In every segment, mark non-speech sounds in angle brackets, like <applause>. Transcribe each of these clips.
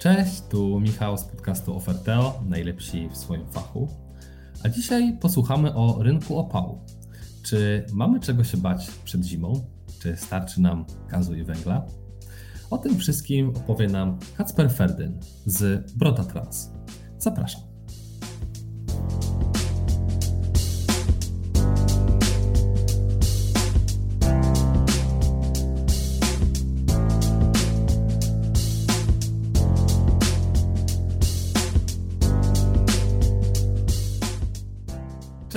Cześć, tu Michał z podcastu Oferteo, najlepsi w swoim fachu. A dzisiaj posłuchamy o rynku opału. Czy mamy czego się bać przed zimą? Czy starczy nam gazu i węgla? O tym wszystkim opowie nam Kacper Ferdyn z Broda Trans. Zapraszam.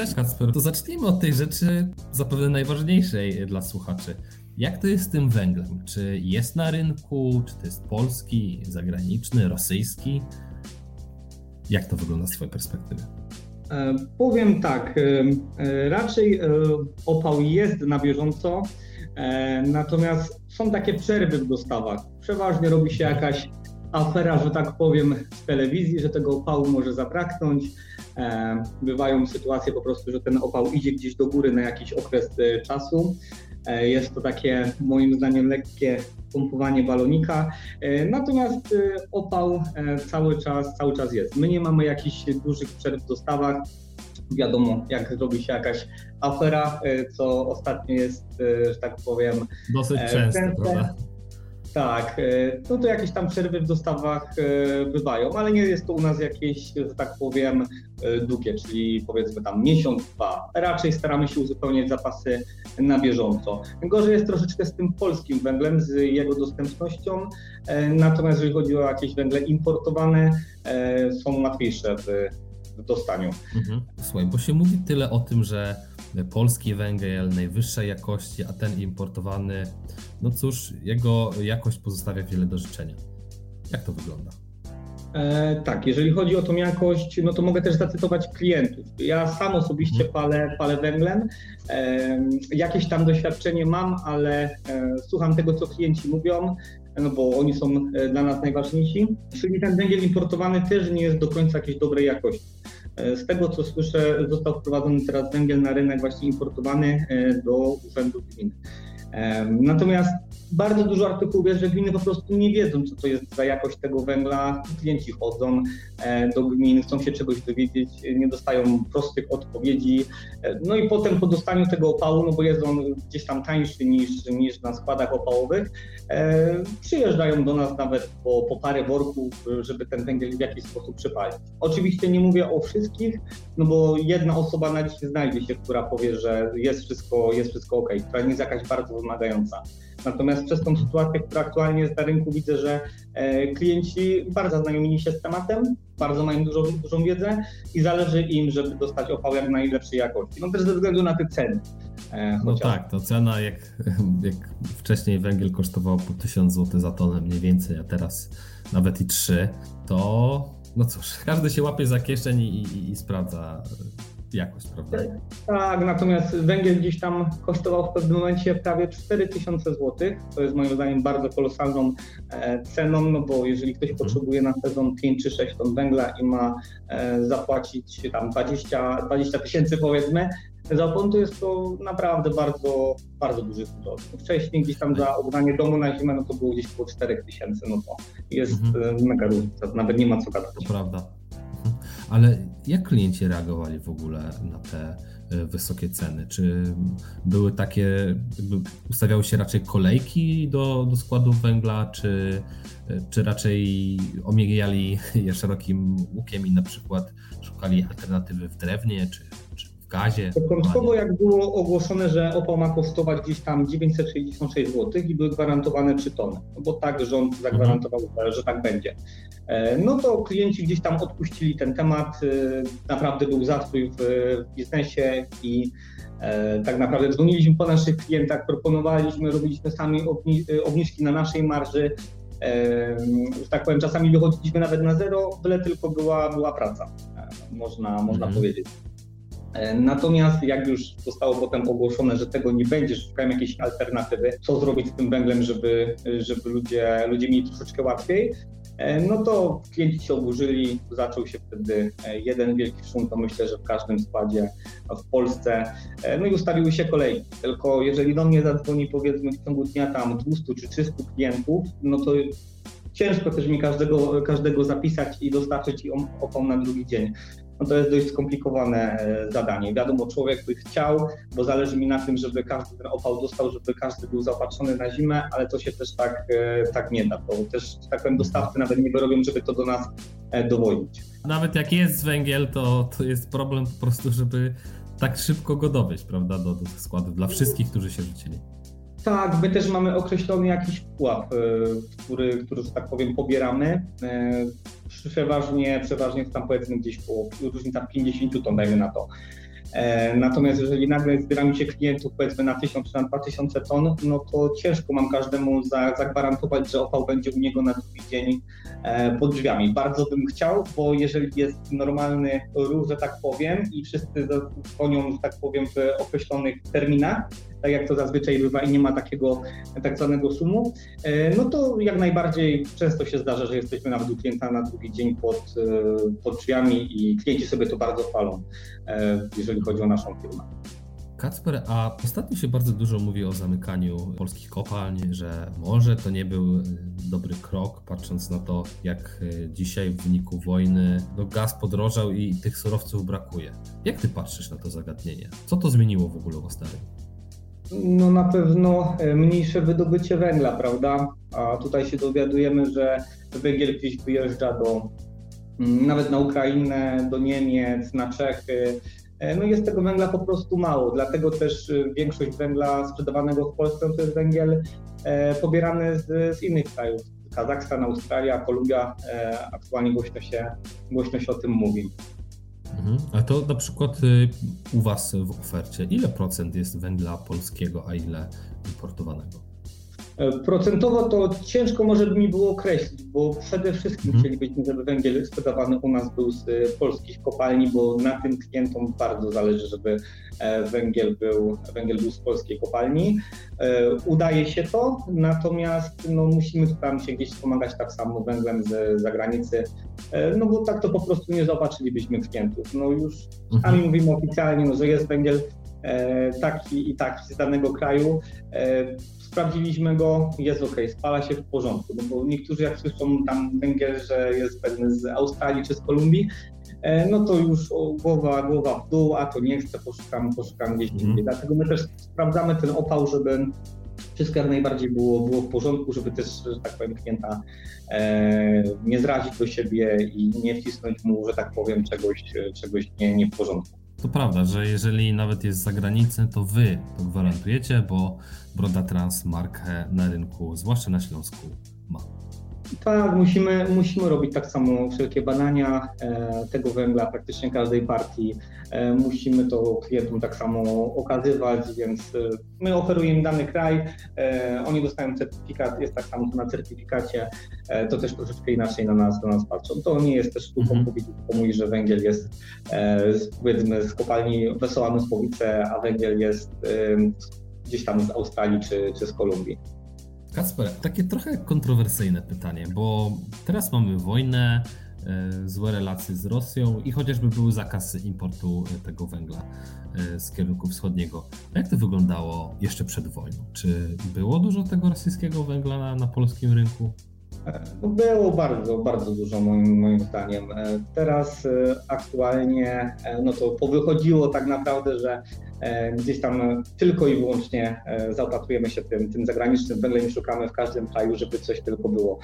Cześć to zacznijmy od tej rzeczy zapewne najważniejszej dla słuchaczy. Jak to jest z tym węglem? Czy jest na rynku? Czy to jest polski, zagraniczny, rosyjski? Jak to wygląda z Twojej perspektywy? E, powiem tak, e, e, raczej opał jest na bieżąco, natomiast są takie przerwy w dostawach. Przeważnie robi się jakaś afera, że tak powiem, w telewizji, że tego opału może zabraknąć. E, bywają sytuacje po prostu, że ten opał idzie gdzieś do góry na jakiś okres e, czasu. E, jest to takie moim zdaniem lekkie pompowanie balonika, natomiast opał cały czas, cały czas jest. My nie mamy jakichś dużych przerw w dostawach. Wiadomo, jak zrobi się jakaś afera, co ostatnio jest, że tak powiem. Dosyć często, prawda? Tak, e, no to jakieś tam przerwy w dostawach e, bywają, ale nie jest to u nas jakieś, że tak powiem, e, długie, czyli powiedzmy tam miesiąc, dwa. Raczej staramy się uzupełniać zapasy na bieżąco. Gorzej jest troszeczkę z tym polskim węglem, z jego dostępnością, natomiast jeżeli chodzi o jakieś węgle importowane, są łatwiejsze w, dostaniu. Mhm. Słuchaj, bo się mówi tyle o tym, że polski węgiel najwyższej jakości, a ten importowany, no cóż, jego jakość pozostawia wiele do życzenia. Jak to wygląda? E, tak, jeżeli chodzi o tą jakość, no to mogę też zacytować klientów. Ja sam osobiście mhm. palę, palę węglem. E, jakieś tam doświadczenie mam, ale e, słucham tego, co klienci mówią, no bo oni są e, dla nas najważniejsi. Czyli ten węgiel importowany też nie jest do końca jakiejś dobrej jakości. E, z tego co słyszę, został wprowadzony teraz węgiel na rynek właśnie importowany e, do urzędów gmin. Natomiast bardzo dużo artykułów jest, że gminy po prostu nie wiedzą, co to jest za jakość tego węgla. Klienci chodzą e, do gmin, chcą się czegoś dowiedzieć, nie dostają prostych odpowiedzi. E, no i potem po dostaniu tego opału, no bo jest on gdzieś tam tańszy niż, niż na składach opałowych, e, przyjeżdżają do nas nawet po, po parę worków, żeby ten węgiel w jakiś sposób przepalić. Oczywiście nie mówię o wszystkich, no bo jedna osoba na dziś znajdzie się, która powie, że jest wszystko, jest wszystko ok, która nie jest jakaś bardzo wymagająca. Natomiast przez tą sytuację, która aktualnie jest na rynku, widzę, że e, klienci bardzo znajomi się z tematem, bardzo mają dużą, dużą wiedzę i zależy im, żeby dostać opał jak najlepszej jakości. No też ze względu na te ceny. E, no tak, to cena jak, <laughs> jak wcześniej węgiel kosztował po 1000 zł za tonę mniej więcej, a teraz nawet i 3, to no cóż, każdy się łapie za kieszeń i, i, i sprawdza jakość, prawda? Tak, natomiast węgiel gdzieś tam kosztował w pewnym momencie prawie 4000 zł. To jest moim zdaniem bardzo kolosalną e, ceną, no bo jeżeli ktoś mhm. potrzebuje na sezon 5 czy 6 ton węgla i ma e, zapłacić tam 20 tysięcy powiedzmy, za opon to jest to naprawdę bardzo, bardzo duży zwrot. Wcześniej gdzieś tam za oddanie domu na zimę, no to było gdzieś około 4 tysięcy, no to jest mhm. E, mega różnica, nawet nie ma co gadać. To prawda. Ale jak klienci reagowali w ogóle na te e, wysokie ceny? Czy były takie, ustawiały się raczej kolejki do, do składów węgla, czy, e, czy raczej omijali <laughs> je szerokim łukiem i na przykład szukali alternatywy w drewnie, czy, czy gazie. Początkowo jak było ogłoszone, że opał ma kosztować gdzieś tam 966 zł i były gwarantowane 3 tony, no bo tak rząd zagwarantował, mhm. że tak będzie. E, no to klienci gdzieś tam odpuścili ten temat, e, naprawdę był zastój w biznesie i e, tak naprawdę dzwoniliśmy po naszych klientach, proponowaliśmy, robiliśmy sami obniżki na naszej marży, że tak powiem, czasami wychodziliśmy nawet na zero, byle tylko była, była praca, można, można mhm. powiedzieć. Natomiast jak już zostało potem ogłoszone, że tego nie będzie, szukają jakiejś alternatywy, co zrobić z tym węglem, żeby, żeby ludzie, ludzie mieli troszeczkę łatwiej, no to klienci się oburzyli, zaczął się wtedy e, jeden wielki szum, to myślę, że w każdym składzie w Polsce, no i ustawiły się kolejki. Tylko jeżeli do mnie zadzwoni powiedzmy w ciągu dnia tam 200 czy 300 klientów, no to ciężko też mi każdego, każdego zapisać i dostarczyć opał na drugi dzień no to jest dość skomplikowane e, zadanie. Wiadomo, człowiek by chciał, bo zależy mi na tym, żeby każdy ten opał dostał, żeby każdy był zaopatrzony na zimę, ale to się też tak, e, tak nie da. To też, tak powiem, dostawcy nawet nie wyrobią, żeby to do nas e, dowodzić. Nawet jak jest węgiel, to, to jest problem po prostu, żeby tak szybko go dowieść, prawda, do, do składu dla wszystkich, którzy się rzucili. Tak, my też mamy określony jakiś pułap, który, który, że tak powiem, pobieramy przeważnie, przeważnie jest tam powiedzmy gdzieś po różnica 50 ton, dajmy na to. E, natomiast jeżeli nagle zbieramy się klientów powiedzmy na 1000 czy na 2000 ton, no to ciężko mam każdemu zagwarantować, że opał będzie u niego na drugi dzień e, pod drzwiami. Bardzo bym chciał, bo jeżeli jest normalny ruch, że tak powiem, i wszyscy dzwonią, że tak powiem, w określonych terminach, tak jak to zazwyczaj bywa i nie ma takiego tak zwanego sumu, e, no to jak najbardziej często się zdarza, że jesteśmy nawet u klienta na drugi dzień pod, e, pod drzwiami i klienci sobie to bardzo chwalą, e, jeżeli chodzi o naszą firmę. Kacper, a ostatnio się bardzo dużo mówi o zamykaniu polskich kopalń, że może to nie był dobry krok, patrząc na to, jak dzisiaj w wyniku wojny no, gaz podrożał i tych surowców brakuje. Jak ty patrzysz na to zagadnienie? Co to zmieniło w ogóle w Ostarym? No na pewno e, mniejsze wydobycie węgla, prawda? A tutaj się dowiadujemy, że węgiel gdzieś wyjeżdża do mm, nawet na Ukrainę, do Niemiec, na Czechy. E, no jest tego węgla po prostu mało, dlatego też e, większość węgla sprzedawanego w Polsce to jest węgiel pobierany z, z innych krajów. Kazachstan, Australia, Kolumbia, aktualnie głośno się, głośno się o tym mówi. Mhm. A to na przykład y, u Was w ofercie, ile procent jest węgla polskiego, a ile importowanego? E, procentowo to ciężko może by mi było określić, bo przede wszystkim hmm. chcielibyśmy, żeby węgiel sprzedawany u nas był z e, polskich kopalni, bo na tym klientom bardzo zależy, żeby e, węgiel był, węgiel był z polskiej kopalni. Udaje się to, natomiast no, musimy tam się gdzieś wspomagać tak samo węglem z zagranicy, no bo tak to po prostu nie zobaczylibyśmy klientów. No już mhm. sami mówimy oficjalnie, no, że jest węgiel taki i taki z danego kraju sprawdziliśmy go, jest ok, spala się w porządku, no bo niektórzy jak słyszą tam węgiel, że jest pewny z Australii czy z Kolumbii, e, no to już głowa, głowa w dół, a to nie chcę, poszukam, poszukam gdzieś indziej. Mm. Dlatego my też sprawdzamy ten opał, żeby wszystko jak najbardziej było, było w porządku, żeby też, że tak powiem, klienta e, nie zrazić do siebie i nie wcisnąć mu, że tak powiem, czegoś, czegoś nie, nie w porządku. To prawda, że jeżeli nawet jest z zagranicy, to wy to gwarantujecie, bo Broda Trans markę na rynku, zwłaszcza na Śląsku, ma. Tak, musimy, musimy robić tak samo wszelkie badania e, tego węgla praktycznie każdej partii. E, musimy to klientom tak samo okazywać, więc e, my oferujemy dany kraj, e, oni dostają certyfikat, jest tak samo na certyfikacie, e, to też troszeczkę inaczej na nas, na nas patrzą. To nie jest też sztuką mm -hmm. powiedzieć komuś, że węgiel jest e, z, powiedzmy z kopalni Wesoła Mysłowice, a węgiel jest gdzieś tam z Australii czy, czy z Kolumbii. Kacper, takie trochę kontrowersyjne pytanie, bo teraz mamy wojnę, e, złe relacje z Rosją i chociażby był zakaz importu e, tego węgla e, z kierunku wschodniego. Jak to wyglądało jeszcze przed wojną? Czy było dużo tego rosyjskiego węgla na, na polskim rynku? No było bardzo, bardzo dużo moim, moim zdaniem. Teraz aktualnie no to powychodziło tak naprawdę, że E, gdzieś tam tylko i wyłącznie e, zaopatrujemy się tym, tym zagranicznym węglem i szukamy w każdym kraju, żeby coś tylko było.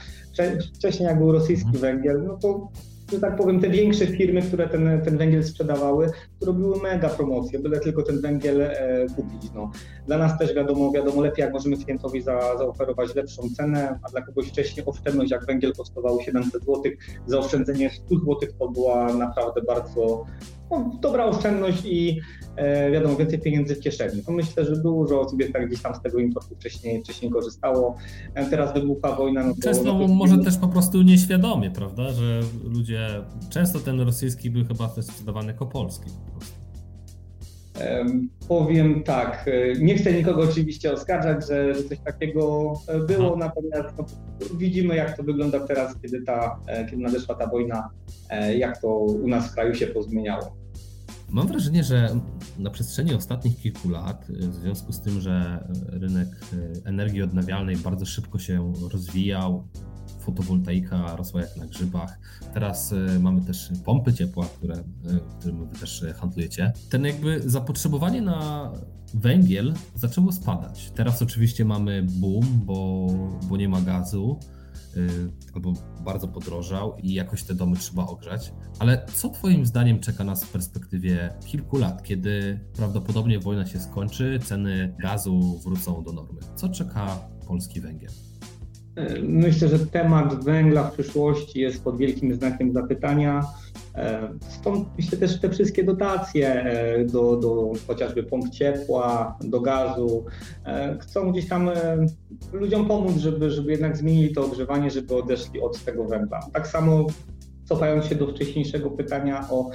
Wcześniej jak był rosyjski mhm. węgiel, no to że tak powiem, te większe firmy, które ten, ten węgiel sprzedawały, robiły mega promocje, byle tylko ten węgiel e, kupić. No. Dla nas też wiadomo, wiadomo lepiej, jak możemy klientowi za, zaoferować lepszą cenę, a dla kogoś wcześniej oszczędność, jak węgiel kosztował 700 zł, zaoszczędzenie 100 zł to była naprawdę bardzo no, dobra oszczędność i e, wiadomo, więcej pieniędzy w kieszeni. To myślę, że dużo osób tak gdzieś tam z tego importu wcześniej, wcześniej korzystało. E, teraz wybucha wojna. No to, często no to... może też po prostu nieświadomie, prawda, że ludzie, często ten rosyjski był chyba też sprzedawany jako polski po prostu. Powiem tak, e, nie chcę nikogo oczywiście oskarżać, że, że coś takiego e, było, Aha. natomiast no, widzimy jak to wygląda teraz, kiedy, ta, kiedy nadeszła ta wojna, jak to u nas w kraju się pozmieniało. Mam wrażenie, że na przestrzeni ostatnich kilku lat, w związku z tym, że rynek energii odnawialnej bardzo szybko się rozwijał, fotowoltaika rosła jak na grzybach. Teraz mamy też pompy ciepła, które, którym wy też handlujecie. Ten jakby zapotrzebowanie na węgiel zaczęło spadać. Teraz oczywiście mamy boom, bo, bo nie ma gazu albo bardzo podrożał i jakoś te domy trzeba ogrzać. Ale co Twoim zdaniem czeka nas w perspektywie kilku lat, kiedy prawdopodobnie wojna się skończy, ceny gazu wrócą do normy? Co czeka polski węgiel? Myślę, że temat węgla w przyszłości jest pod wielkim znakiem zapytania. E, stąd myślę też te wszystkie dotacje e, do, do chociażby pomp ciepła, do gazu. E, chcą gdzieś tam ludziom pomóc, żeby, żeby jednak zmienili to ogrzewanie, żeby odeszli od tego węgla. Tak samo cofając się do wcześniejszego pytania o,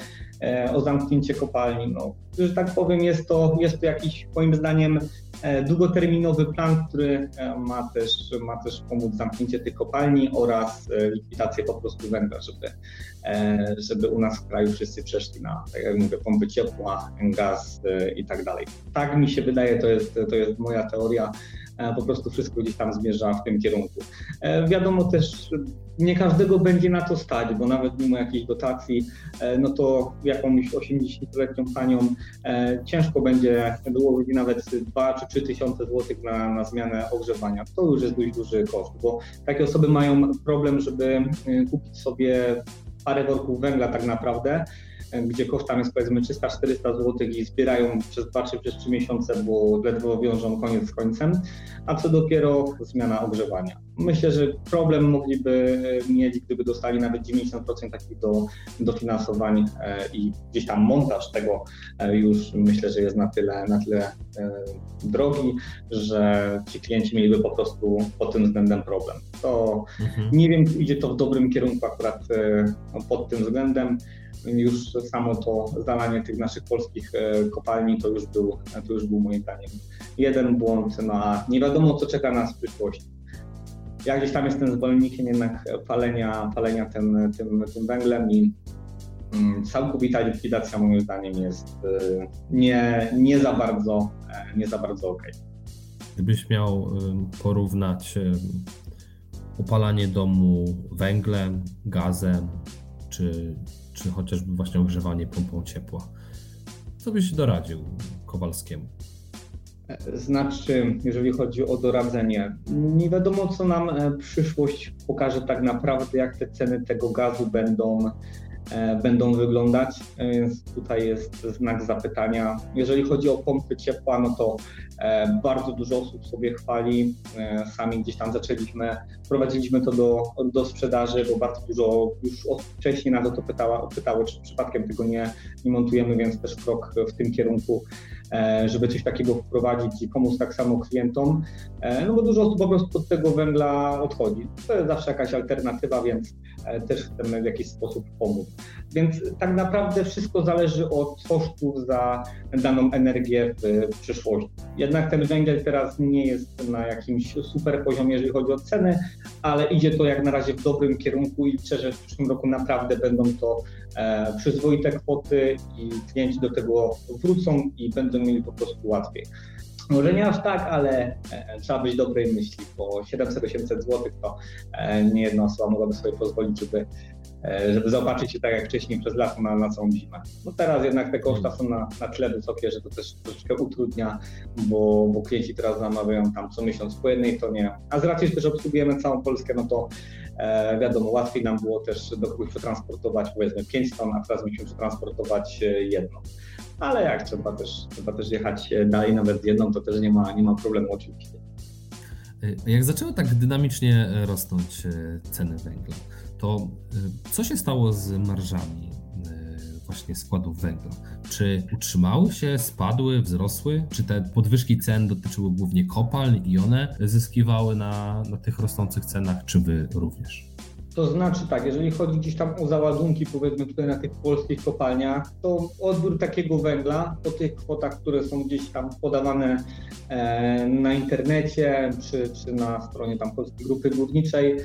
o zamknięcie kopalni. No, że tak powiem, jest to, jest to jakiś moim zdaniem długoterminowy plan, który e, ma też, ma też pomóc zamknięcie tych kopalni oraz e, likwidację po prostu węgla, żeby, żeby u nas w kraju wszyscy przeszli na, tak jak mówię, pompy ciepła, gaz i tak dalej. Tak mi się wydaje, to jest, to jest moja teoria po prostu wszystko gdzieś tam zmierza w tym kierunku. Wiadomo też, nie każdego będzie na to stać, bo nawet mimo jakiejś dotacji, no to jakąś 80-letnią panią ciężko będzie wyłożyć nawet 2 czy 3 tysiące złotych na, na zmianę ogrzewania. To już jest dość duży koszt, bo takie osoby mają problem, żeby kupić sobie parę worków węgla tak naprawdę, gdzie koszt tam jest powiedzmy 300-400 zł i zbierają przez 2 czy przez 3 miesiące, bo ledwo wiążą koniec z końcem, a co dopiero zmiana ogrzewania. Myślę, że problem mogliby mieć, gdyby dostali nawet 90% takich do, dofinansowań e, i gdzieś tam montaż tego e, już myślę, że jest na tyle, na tyle e, drogi, że ci klienci mieliby po prostu pod tym względem problem. To mhm. nie wiem, idzie to w dobrym kierunku akurat pod tym względem już samo to zalanie tych naszych polskich e, kopalni to już był, to już był moim zdaniem jeden błąd, no a nie wiadomo co czeka nas w przyszłości. Ja gdzieś tam jestem zwolennikiem jednak palenia, palenia tym, tym, tym węglem i mm, całkowita likwidacja moim zdaniem jest e, nie, nie za bardzo, e, nie za bardzo ok. Gdybyś miał porównać opalanie domu węglem, gazem czy czy chociażby właśnie ogrzewanie pompą ciepła. Co byś doradził Kowalskiemu? Znaczy, jeżeli chodzi o doradzenie, nie wiadomo, co nam e, przyszłość pokaże tak naprawdę, jak te ceny tego gazu będą będą wyglądać, e, więc tutaj jest znak zapytania. Jeżeli chodzi o pompy ciepła, no to e, bardzo dużo osób sobie chwali. Sami gdzieś tam zaczęliśmy, prowadziliśmy to do, do sprzedaży, bo bardzo dużo już wcześniej nas o to pytało, pytało, czy przypadkiem tego nie, nie montujemy, więc też krok w tym kierunku żeby coś takiego wprowadzić i pomóc tak samo klientom, no bo dużo osób po prostu od tego węgla odchodzi. To jest zawsze jakaś alternatywa, więc też chcemy w jakiś sposób pomóc. Więc tak naprawdę wszystko zależy od kosztów za daną energię w przyszłości. Jednak ten węgiel teraz nie jest na jakimś super poziomie, jeżeli chodzi o ceny, ale idzie to jak na razie w dobrym kierunku i liczę, że w przyszłym roku naprawdę będą to e, przyzwoite kwoty i klienci do tego wrócą i będą mieli po prostu łatwiej. Może nie aż tak, ale e, trzeba być dobrej myśli, bo 700-800 zł to e, nie jedna osoba mogłaby sobie pozwolić, żeby, żeby zobaczyć się tak jak wcześniej przez lato na, na całą zimę. No teraz jednak te koszta są na, na tyle wysokie, że to też troszeczkę utrudnia, bo, bo klienci teraz zamawiają tam co miesiąc po jednej tonie, a z racji, że też obsługujemy całą Polskę, no to e, wiadomo, łatwiej nam było też do kogoś przetransportować powiedzmy 5 ton, a teraz musimy przetransportować jedną ale jak trzeba też, trzeba też jechać dalej, nawet jedną, to też nie ma, nie ma problemu oczywiście. Jak zaczęły tak dynamicznie rosnąć e, ceny węgla, to e, co się stało z marżami e, właśnie składów węgla? Czy utrzymały się, spadły, wzrosły? Czy te podwyżki cen dotyczyły głównie kopalń i one zyskiwały na, na tych rosnących cenach, czy wy również? To znaczy tak, jeżeli chodzi gdzieś tam o załadunki, powiedzmy tutaj na tych polskich kopalniach, to odbiór takiego węgla po tych kwotach, które są gdzieś tam podawane na internecie czy, czy na stronie tam Polskiej Grupy Górniczej.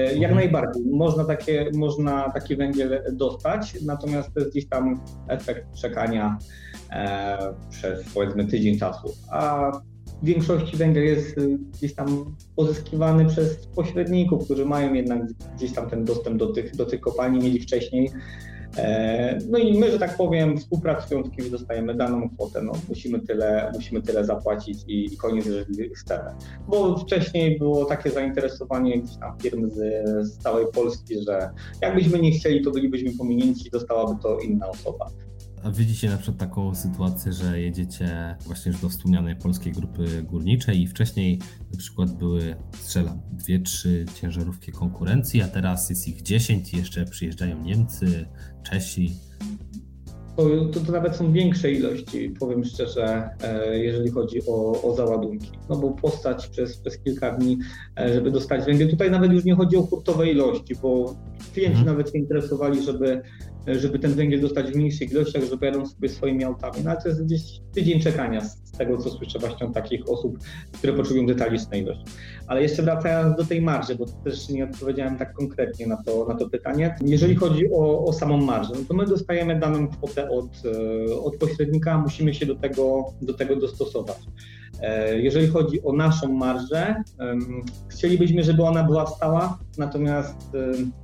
Jak mhm. najbardziej można takie, można taki węgiel dostać, natomiast to jest gdzieś tam efekt czekania przez powiedzmy tydzień czasu. A w większości węgiel jest y, gdzieś tam pozyskiwany przez pośredników, którzy mają jednak gdzieś tam ten dostęp do tych, do tych kopalni, mieli wcześniej. E, no i my, że tak powiem, współpracując, kiedy dostajemy daną kwotę, no musimy tyle, musimy tyle zapłacić i, i koniec, jeżeli chcemy. Bo wcześniej było takie zainteresowanie gdzieś tam firm z, z całej Polski, że jakbyśmy nie chcieli, to bylibyśmy pominięci, dostałaby to inna osoba. A widzicie na przykład taką sytuację, że jedziecie właśnie już do wspomnianej polskiej grupy górniczej i wcześniej na przykład były, strzelam, dwie, trzy ciężarówki konkurencji, a teraz jest ich dziesięć i jeszcze przyjeżdżają Niemcy, Czesi. To, to, to, nawet są większe ilości, powiem szczerze, e, jeżeli chodzi o, o załadunki. No bo postać przez, przez kilka dni, e, żeby dostać węgiel. Tutaj nawet już nie chodzi o hurtowe ilości, bo klienci hmm. nawet się interesowali, żeby żeby ten węgiel dostać w mniejszych ilościach, że pojadą sobie swoimi autami. No ale to jest gdzieś tydzień czekania z tego, co słyszę właśnie od takich osób, które potrzebują detalicznej ilości. Ale jeszcze wracając do tej marży, bo też nie odpowiedziałem tak konkretnie na to, na to pytanie. Jeżeli chodzi o, o samą marżę, no to my dostajemy daną kwotę od, e, od pośrednika, musimy się do tego, do tego dostosować. E, jeżeli chodzi o naszą marżę, chcielibyśmy, żeby ona była stała, natomiast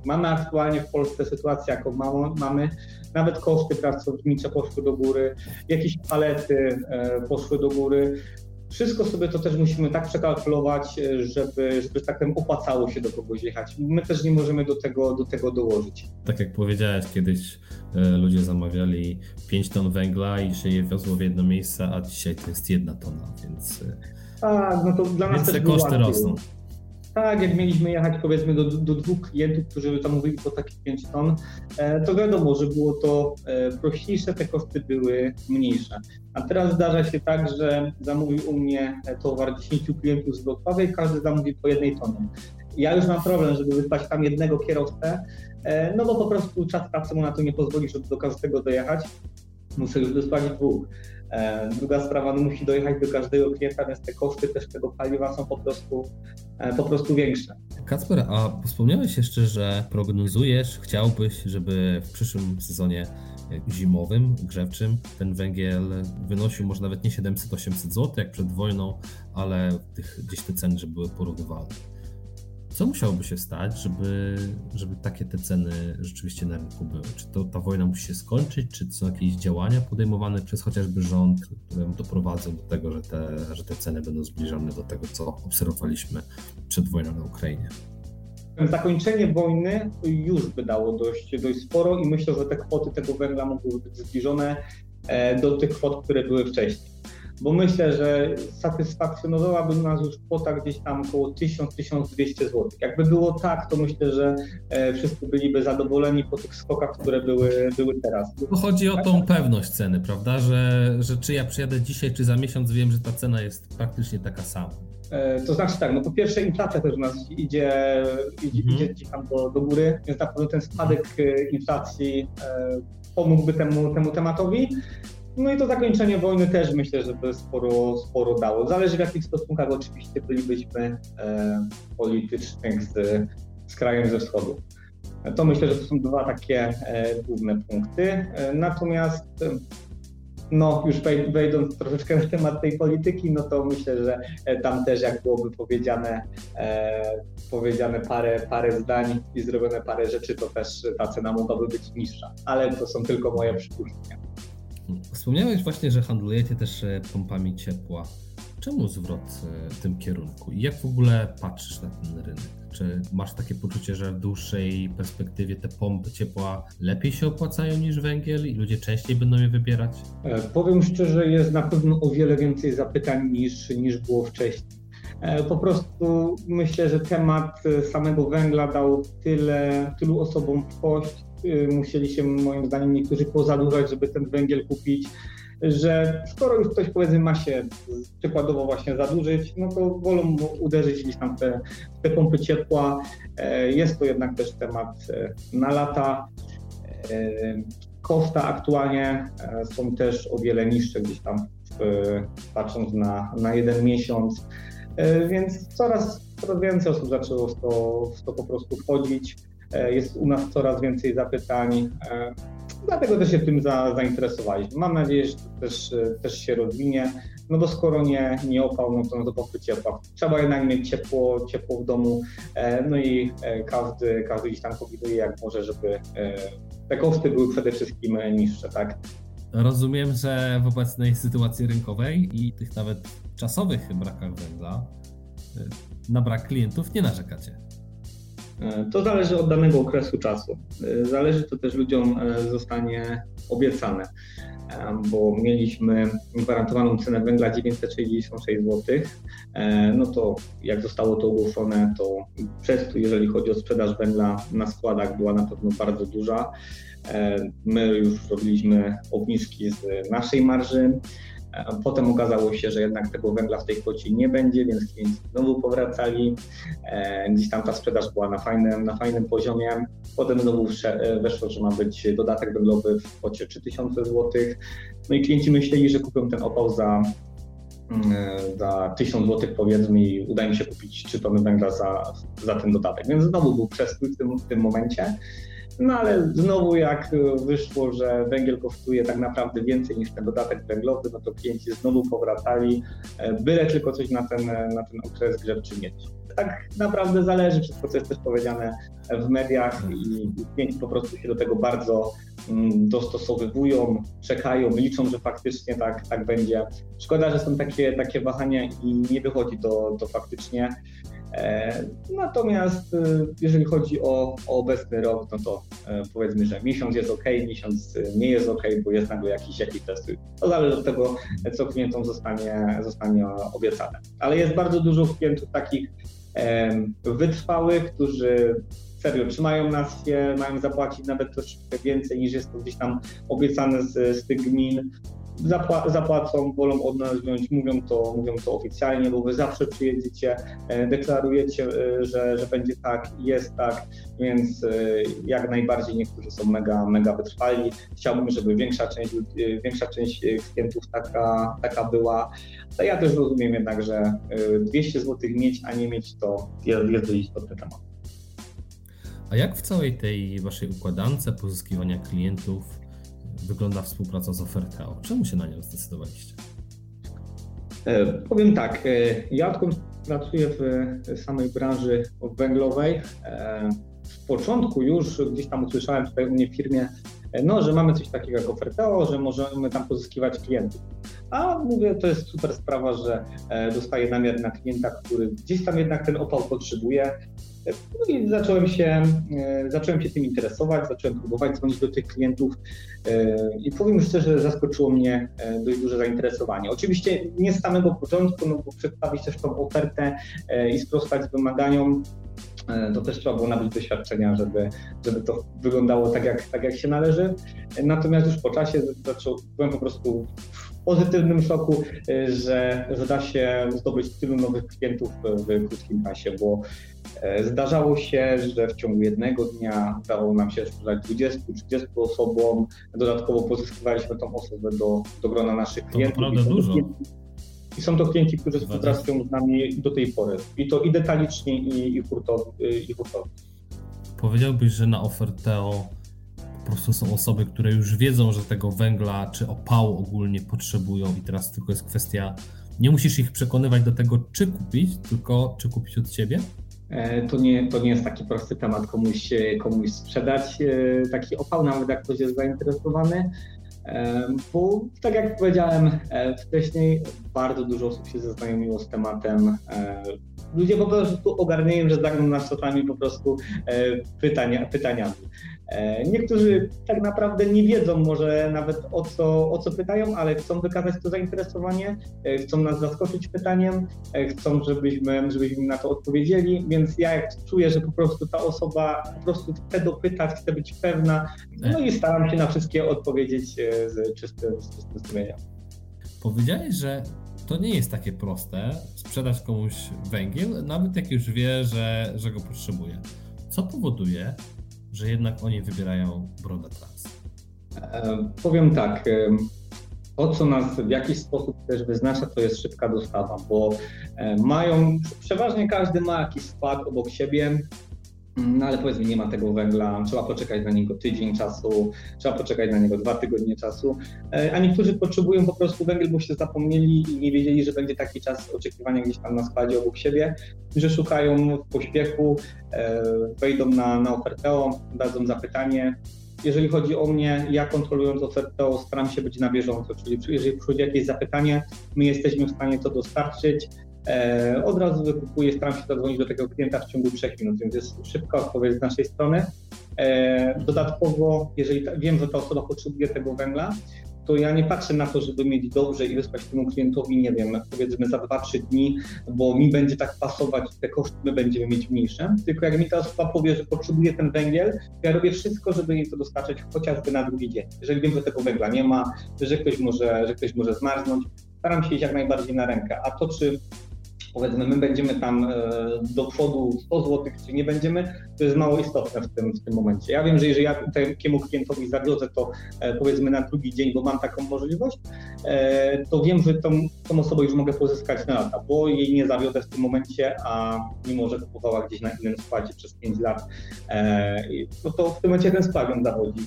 mamy aktualnie w Polsce sytuację, jaką mamy. Nawet koszty pracownicze poszły do góry, jakieś palety e, poszły do góry. Wszystko sobie to też musimy tak przekalkulować, e, żeby, żeby tak powiem opłacało się do kogoś jechać. My też nie możemy do tego, do tego dołożyć. Tak jak powiedziałeś, kiedyś e, ludzie zamawiali 5 ton węgla i się je wiozło w jedno miejsce, a dzisiaj to jest jedna tona, więc... A, no to dla nas więc te koszty rosną. Tak, jak mieliśmy jechać powiedzmy do, do dwóch klientów, którzy zamówili po takich 5 ton, e, to wiadomo, że było to e, prościejsze, te koszty były mniejsze. A teraz zdarza się tak, że zamówił u mnie towar 10 klientów z Wrocławia i każdy zamówi po jednej tonie. Ja już mam problem, żeby wysłać tam jednego kierowcę, e, no bo po prostu czas pracy mu na to nie pozwoli, żeby do każdego dojechać. Muszę już wysłać dwóch. E, druga sprawa, no musi dojechać do każdego klienta, więc te koszty też tego paliwa są po prostu, e, po prostu większe. Kacper, a wspomniałeś jeszcze, że prognozujesz, chciałbyś, żeby w przyszłym sezonie zimowym, grzewczym ten węgiel wynosił może nawet nie 700-800 zł jak przed wojną, ale tych, gdzieś te ceny, żeby były porównywalne. Co musiałoby się stać, żeby, żeby takie te ceny rzeczywiście na rynku były? Czy to ta wojna musi się skończyć, czy są jakieś działania podejmowane przez chociażby rząd, które doprowadzą do tego, że te, że te ceny będą zbliżone do tego, co obserwowaliśmy przed wojną na Ukrainie? Zakończenie wojny już by dało dość, dość sporo i myślę, że te kwoty tego węgla mogły być zbliżone e, do tych kwot, które były wcześniej bo myślę, że satysfakcjonowałaby nas już kwota gdzieś tam około 1000-1200 zł. Jakby było tak, to myślę, że e, wszyscy byliby zadowoleni po tych skokach, które były, były teraz. To chodzi o tą pewność ceny, prawda? Że, że czy ja przyjadę dzisiaj, czy za miesiąc wiem, że ta cena jest praktycznie taka sama. E, to znaczy tak, no po pierwsze inflacja też u nas idzie, idzie, mhm. idzie gdzieś tam do, do góry, więc na pewno ten spadek e, inflacji pomógłby temu, temu tematowi. No i to zakończenie wojny też myślę, że by sporo, sporo dało. Zależy w jakich stosunkach oczywiście bylibyśmy e, politycznych z, z krajem ze wschodu. To myślę, że to są dwa takie e, główne punkty. E, natomiast no już wejdąc troszeczkę na temat tej polityki, no to myślę, że e, tam też jak byłoby powiedziane, e, powiedziane parę, parę zdań i zrobione parę rzeczy, to też ta cena mogłaby być niższa. Ale to są tylko moje przypuszczenia. Wspomniałeś właśnie, że handlujecie też e, pompami ciepła. Czemu zwrot e, w tym kierunku? I jak w ogóle patrzysz na ten rynek? Czy masz takie poczucie, że w dłuższej perspektywie te pompy ciepła lepiej się opłacają niż węgiel i ludzie częściej będą je wybierać? E, powiem szczerze, jest na pewno o wiele więcej zapytań niż, niż było wcześniej. Po prostu myślę, że temat samego węgla dał tyle, tylu osobom kość, musieli się moim zdaniem niektórzy pozadłużać, żeby ten węgiel kupić, że skoro już ktoś powiedzmy ma się przykładowo właśnie zadłużyć, no to wolą uderzyć gdzieś tam w te, te pompy ciepła. E, jest to jednak też temat e, na lata. E, koszta aktualnie są też o wiele niższe gdzieś tam patrząc na, na jeden miesiąc. Więc coraz, coraz więcej osób zaczęło w to, w to po prostu wchodzić. Jest u nas coraz więcej zapytań. Dlatego też się tym za, zainteresowaliśmy. Mam nadzieję, że to też, też się rozwinie. No bo skoro nie, nie opał, no to, no to po ciepła. Trzeba jednak mieć ciepło, ciepło w domu, e, no i e, każdy, każdy gdzieś tam kombinuje jak może, żeby e, te koszty były przede wszystkim niższe, tak? Rozumiem, że w obecnej sytuacji rynkowej i tych nawet czasowych brakach węgla na brak klientów nie narzekacie. To zależy od danego okresu czasu. Zależy to też ludziom zostanie obiecane bo mieliśmy gwarantowaną cenę węgla 966 zł, e, no to jak zostało to ogłoszone, to przez to, jeżeli chodzi o sprzedaż węgla na składach, była na pewno bardzo duża. E, my już robiliśmy obniżki z naszej marży. Potem okazało się, że jednak tego węgla w tej kwocie nie będzie, więc klienci znowu powracali. E, gdzieś tam ta sprzedaż była na fajnym, na fajnym poziomie. Potem znowu e, weszło, że ma być dodatek węglowy w kwocie 3000 zł. No i klienci myśleli, że kupią ten opał za mm, e, za 1000 zł powiedzmy i uda mi się kupić 3 tony węgla za, za ten dodatek. Więc znowu był przestój w tym, w tym momencie. No ale znowu jak wyszło, że węgiel kosztuje tak naprawdę więcej niż ten dodatek węglowy, no to klienci znowu powracali, e, byle tylko coś na ten, na ten okres grzewczy mieć. Tak naprawdę zależy, wszystko co jest też powiedziane w mediach i klienci po prostu się do tego bardzo mm, dostosowywują, czekają, liczą, że faktycznie tak, tak będzie. Szkoda, że są takie, takie wahania i nie wychodzi to, to faktycznie. E, natomiast e, jeżeli chodzi o, o, obecny rok, no to e, powiedzmy, że miesiąc jest ok, miesiąc nie jest ok, bo jest nagle jakiś, jakiś test. To zależy od tego, co klientom zostanie, zostanie obiecane. Ale jest bardzo dużo klientów takich wytrwałych, którzy serio trzymają nas się, mają zapłacić nawet troszeczkę więcej niż jest to gdzieś tam obiecane z, z tych gmin zapła zapłacą, wolą od nas wziąć, mówią to, mówią to oficjalnie, bo wy zawsze przyjedziecie, e, deklarujecie, e, że, że będzie tak, jest tak, więc e, jak najbardziej niektórzy są mega, mega wytrwali. Chciałbym, żeby większa część, większa część klientów taka, taka była. Ale ja też rozumiem jednak, że 200 zł mieć, a nie mieć to jest, dość istotny temat. A jak w całej tej waszej układance pozyskiwania klientów wygląda współpraca z Oferteo? Czemu się na nią zdecydowaliście? E, powiem tak, e, ja odkąd pracuję w samej branży węglowej, e, w początku już gdzieś tam usłyszałem tutaj u mnie w firmie, no, że mamy coś takiego jak Oferteo, że możemy tam pozyskiwać klientów. A mówię, to jest super sprawa, że dostaję namiar na klienta, który gdzieś tam jednak ten opał potrzebuje, no i zacząłem się, e, zacząłem się tym interesować, zacząłem próbować dzwonić do tych klientów e, i powiem szczerze, zaskoczyło mnie e, dość duże zainteresowanie. Oczywiście nie z samego początku, no bo przedstawić też tą ofertę i sprostać wymaganiom, to też trzeba było nabyć doświadczenia, żeby, żeby to wyglądało tak jak, tak, jak się należy. Natomiast już po czasie byłem po prostu pozytywnym szoku, że, że da się zdobyć tylu nowych klientów w krótkim czasie, bo zdarzało się, że w ciągu jednego dnia udało nam się sprzedać 20-30 osobom, dodatkowo pozyskiwaliśmy tą osobę do, do grona naszych klientów. To naprawdę dużo. I są to klienci, którzy współpracują z nami do tej pory. I to i detalicznie, i, i hurtowo. I. Powiedziałbyś, że na Oferteo po prostu są osoby, które już wiedzą, że tego węgla czy opału ogólnie potrzebują i teraz tylko jest kwestia, nie musisz ich przekonywać do tego, czy kupić, tylko czy kupić od ciebie? E, to nie, to nie jest taki prosty temat komuś, komuś sprzedać e, taki opał, nawet jak ktoś jest zainteresowany. E, bo tak jak powiedziałem wcześniej, bardzo dużo osób się zaznajomiło z tematem ludzie po prostu ogarniają, że zagną nas czasami po prostu pytania, pytaniami. E, niektórzy tak naprawdę nie wiedzą może nawet o co, o co pytają, ale chcą wykazać to zainteresowanie, e, chcą nas zaskoczyć pytaniem, e, chcą, żebyśmy, żebyśmy na to odpowiedzieli, więc ja jak czuję, że po prostu ta osoba po prostu chce dopytać, chce być pewna, no i staram się na wszystkie odpowiedzieć z czystym, z czystym sumieniem. Powiedziałeś, że to nie jest takie proste sprzedać komuś węgiel, nawet jak już wie, że, że go potrzebuje. Co powoduje, że jednak oni wybierają brodę trans? E, powiem tak. E, to, co nas w jakiś sposób też wyznacza, to jest szybka dostawa, bo mają, przeważnie każdy ma jakiś skład obok siebie, no ale powiedzmy, nie ma tego węgla, trzeba poczekać na niego tydzień czasu, trzeba poczekać na niego dwa tygodnie czasu. A niektórzy potrzebują po prostu węgiel, bo się zapomnieli i nie wiedzieli, że będzie taki czas oczekiwania gdzieś tam na składzie obok siebie, że szukają w pośpiechu, wejdą na, na ofertę, dadzą zapytanie, jeżeli chodzi o mnie, ja kontrolując ofertę, staram się być na bieżąco, czyli jeżeli przychodzi jakieś zapytanie, my jesteśmy w stanie to dostarczyć. E, od razu wykupuję, staram się zadzwonić do tego klienta w ciągu 3 minut, więc jest szybka odpowiedź z naszej strony. E, dodatkowo, jeżeli wiem, że ta osoba potrzebuje tego węgla, to ja nie patrzę na to, żeby mieć dobrze i wysłać temu klientowi, nie wiem, powiedzmy za 2-3 dni, bo mi będzie tak pasować, te koszty my będziemy mieć mniejsze. Tylko jak mi ta osoba powie, że potrzebuje ten węgiel, ja robię wszystko, żeby jej to dostarczyć chociażby na drugi dzień. Jeżeli wiem, że tego węgla nie ma, że ktoś może, że ktoś może zmarznąć, staram się iść jak najbardziej na rękę. A to, czy powiedzmy my będziemy tam e, do przodu 100 zł, czy nie będziemy, to jest mało istotne w tym, w tym momencie. Ja wiem, że jeżeli ja takiemu klientowi zawiozę to e, powiedzmy na drugi dzień, bo mam taką możliwość, e, to wiem, że tą, tą osobę już mogę pozyskać na lata, bo jej nie zawiodę w tym momencie, a mimo, że kupowała gdzieś na innym składzie przez 5 lat, no to w tym momencie ten skład ją zawodzi,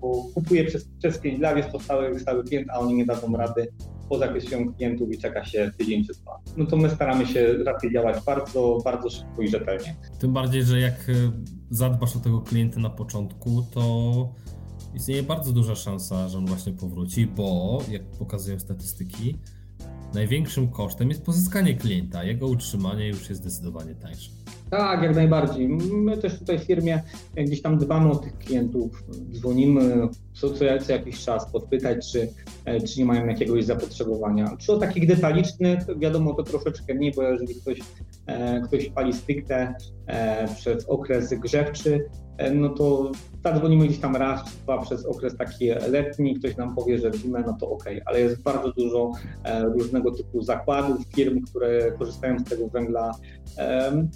bo kupuje przez, przez 5 lat, jest to stały, stały klient, a oni nie dadzą rady po zakresie klientów i czeka się tydzień czy dwa. No to my staramy się raczej działać bardzo, bardzo szybko i rzetelnie. Tym bardziej, że jak e, zadbasz o tego klienta na początku, to istnieje bardzo duża szansa, że on właśnie powróci, bo jak pokazują statystyki, największym kosztem jest pozyskanie klienta. Jego utrzymanie już jest zdecydowanie tańsze. Tak, jak najbardziej. My też tutaj w firmie gdzieś tam dbamy o tych klientów, dzwonimy co, co, jakiś czas, podpytać, czy, e, czy nie mają jakiegoś zapotrzebowania. Czy o takich detalicznych, wiadomo, to troszeczkę mniej, bo jeżeli ktoś, e, ktoś pali stricte e, przez okres grzewczy, no to zadzwonimy gdzieś tam raz, dwa przez okres taki letni, ktoś nam powie, że zimę, no to ok, ale jest bardzo dużo różnego typu zakładów, firm, które korzystają z tego węgla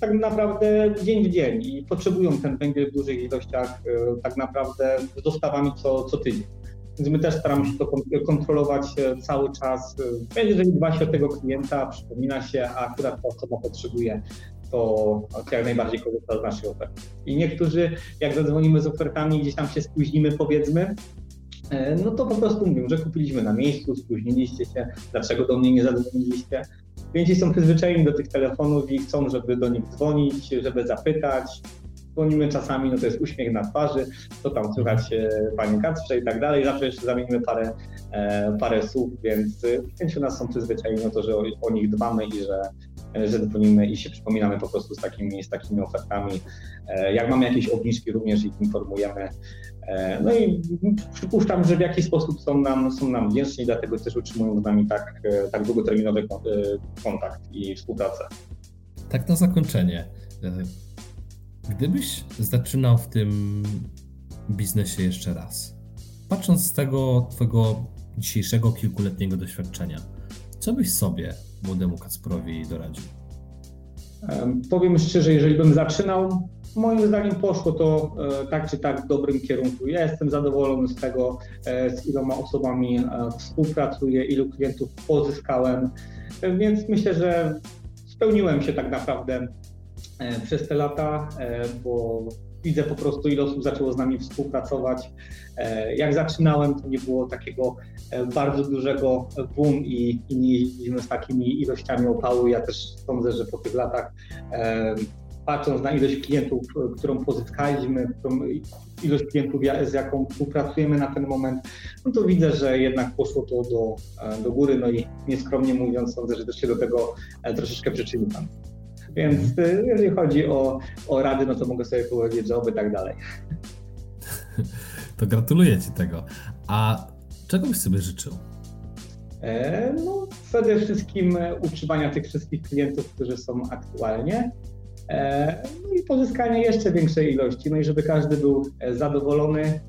tak naprawdę dzień w dzień i potrzebują ten węgiel w dużych ilościach tak naprawdę z dostawami co, co tydzień. Więc my też staramy się to kontrolować e, cały czas. E, jeżeli dba się o tego klienta, przypomina się, a akurat ta osoba potrzebuje, to jak najbardziej korzysta z naszej oferty. I niektórzy, jak zadzwonimy z ofertami, gdzieś tam się spóźnimy, powiedzmy, e, no to po prostu mówią, że kupiliśmy na miejscu, spóźniliście się, dlaczego do mnie nie zadzwoniliście. Klienci są przyzwyczajeni do tych telefonów i chcą, żeby do nich dzwonić, żeby zapytać, dzwonimy czasami, no to jest uśmiech na twarzy, co tam słychać e, Panie Kacprze i tak dalej. Zawsze jeszcze zamienimy parę, e, parę słów, więc klienci nas są przyzwyczajeni na to, że o, o nich dbamy i że, e, że dzwonimy i się przypominamy po prostu z takimi, z takimi ofertami. Jak mamy jakieś obniżki, również ich informujemy. No i przypuszczam, że w jakiś sposób są nam, są nam wdzięczni, dlatego też utrzymują z nami tak, tak długoterminowy kontakt i współpracę. Tak na zakończenie. Gdybyś zaczynał w tym biznesie jeszcze raz, patrząc z tego Twojego dzisiejszego kilkuletniego doświadczenia, co byś sobie, młodemu Kacprowi, doradził? Powiem szczerze, jeżeli bym zaczynał, moim zdaniem poszło to e, tak czy tak w dobrym kierunku. Ja jestem zadowolony z tego, e, z iloma osobami e, współpracuję, ilu klientów pozyskałem, więc myślę, że spełniłem się tak naprawdę przez te lata, e, bo widzę po prostu, ile osób zaczęło z nami współpracować. E, jak zaczynałem, to nie było takiego bardzo dużego boom i, i nie jeździliśmy z takimi ilościami opału. Ja też sądzę, że po tych latach, patrząc na ilość klientów, którą pozyskaliśmy, ilość klientów, z jaką współpracujemy na ten moment, no to widzę, że jednak poszło to do, do góry. No i nieskromnie mówiąc, sądzę, że też się do tego troszeczkę przyczynił Pan. Więc y, jeżeli chodzi o, o rady, no to mogę sobie powiedzieć, że oby tak dalej. <laughs> To gratuluję Ci tego. A czego byś sobie życzył? E, no, przede wszystkim utrzymania tych wszystkich klientów, którzy są aktualnie. E, no i pozyskania jeszcze większej ilości, no i żeby każdy był zadowolony,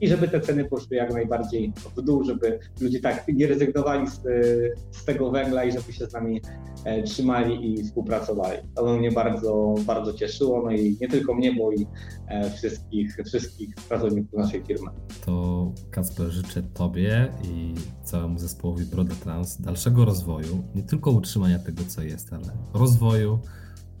i żeby te ceny poszły jak najbardziej w dół, żeby ludzie tak nie rezygnowali z, z tego węgla i żeby się z nami trzymali i współpracowali. To mnie bardzo, bardzo cieszyło, no i nie tylko mnie, bo i wszystkich, wszystkich pracowników naszej firmy. To Kacper życzę Tobie i całemu zespołowi Broda Trans dalszego rozwoju, nie tylko utrzymania tego, co jest, ale rozwoju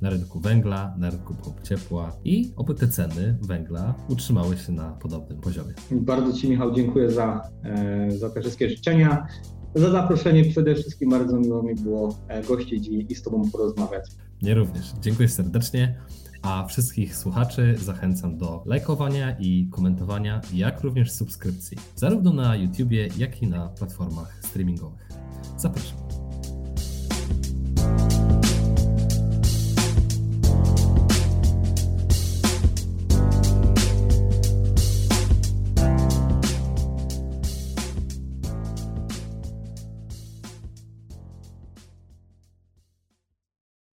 na rynku węgla, na rynku ciepła i oby te ceny węgla utrzymały się na podobnym poziomie. Bardzo Ci Michał dziękuję za, e, za te wszystkie życzenia, za zaproszenie przede wszystkim. Bardzo miło mi było e, gościć i, i z Tobą porozmawiać. Nie również. Dziękuję serdecznie. A wszystkich słuchaczy zachęcam do lajkowania i komentowania, jak również subskrypcji, zarówno na YouTubie, jak i na platformach streamingowych. Zapraszam.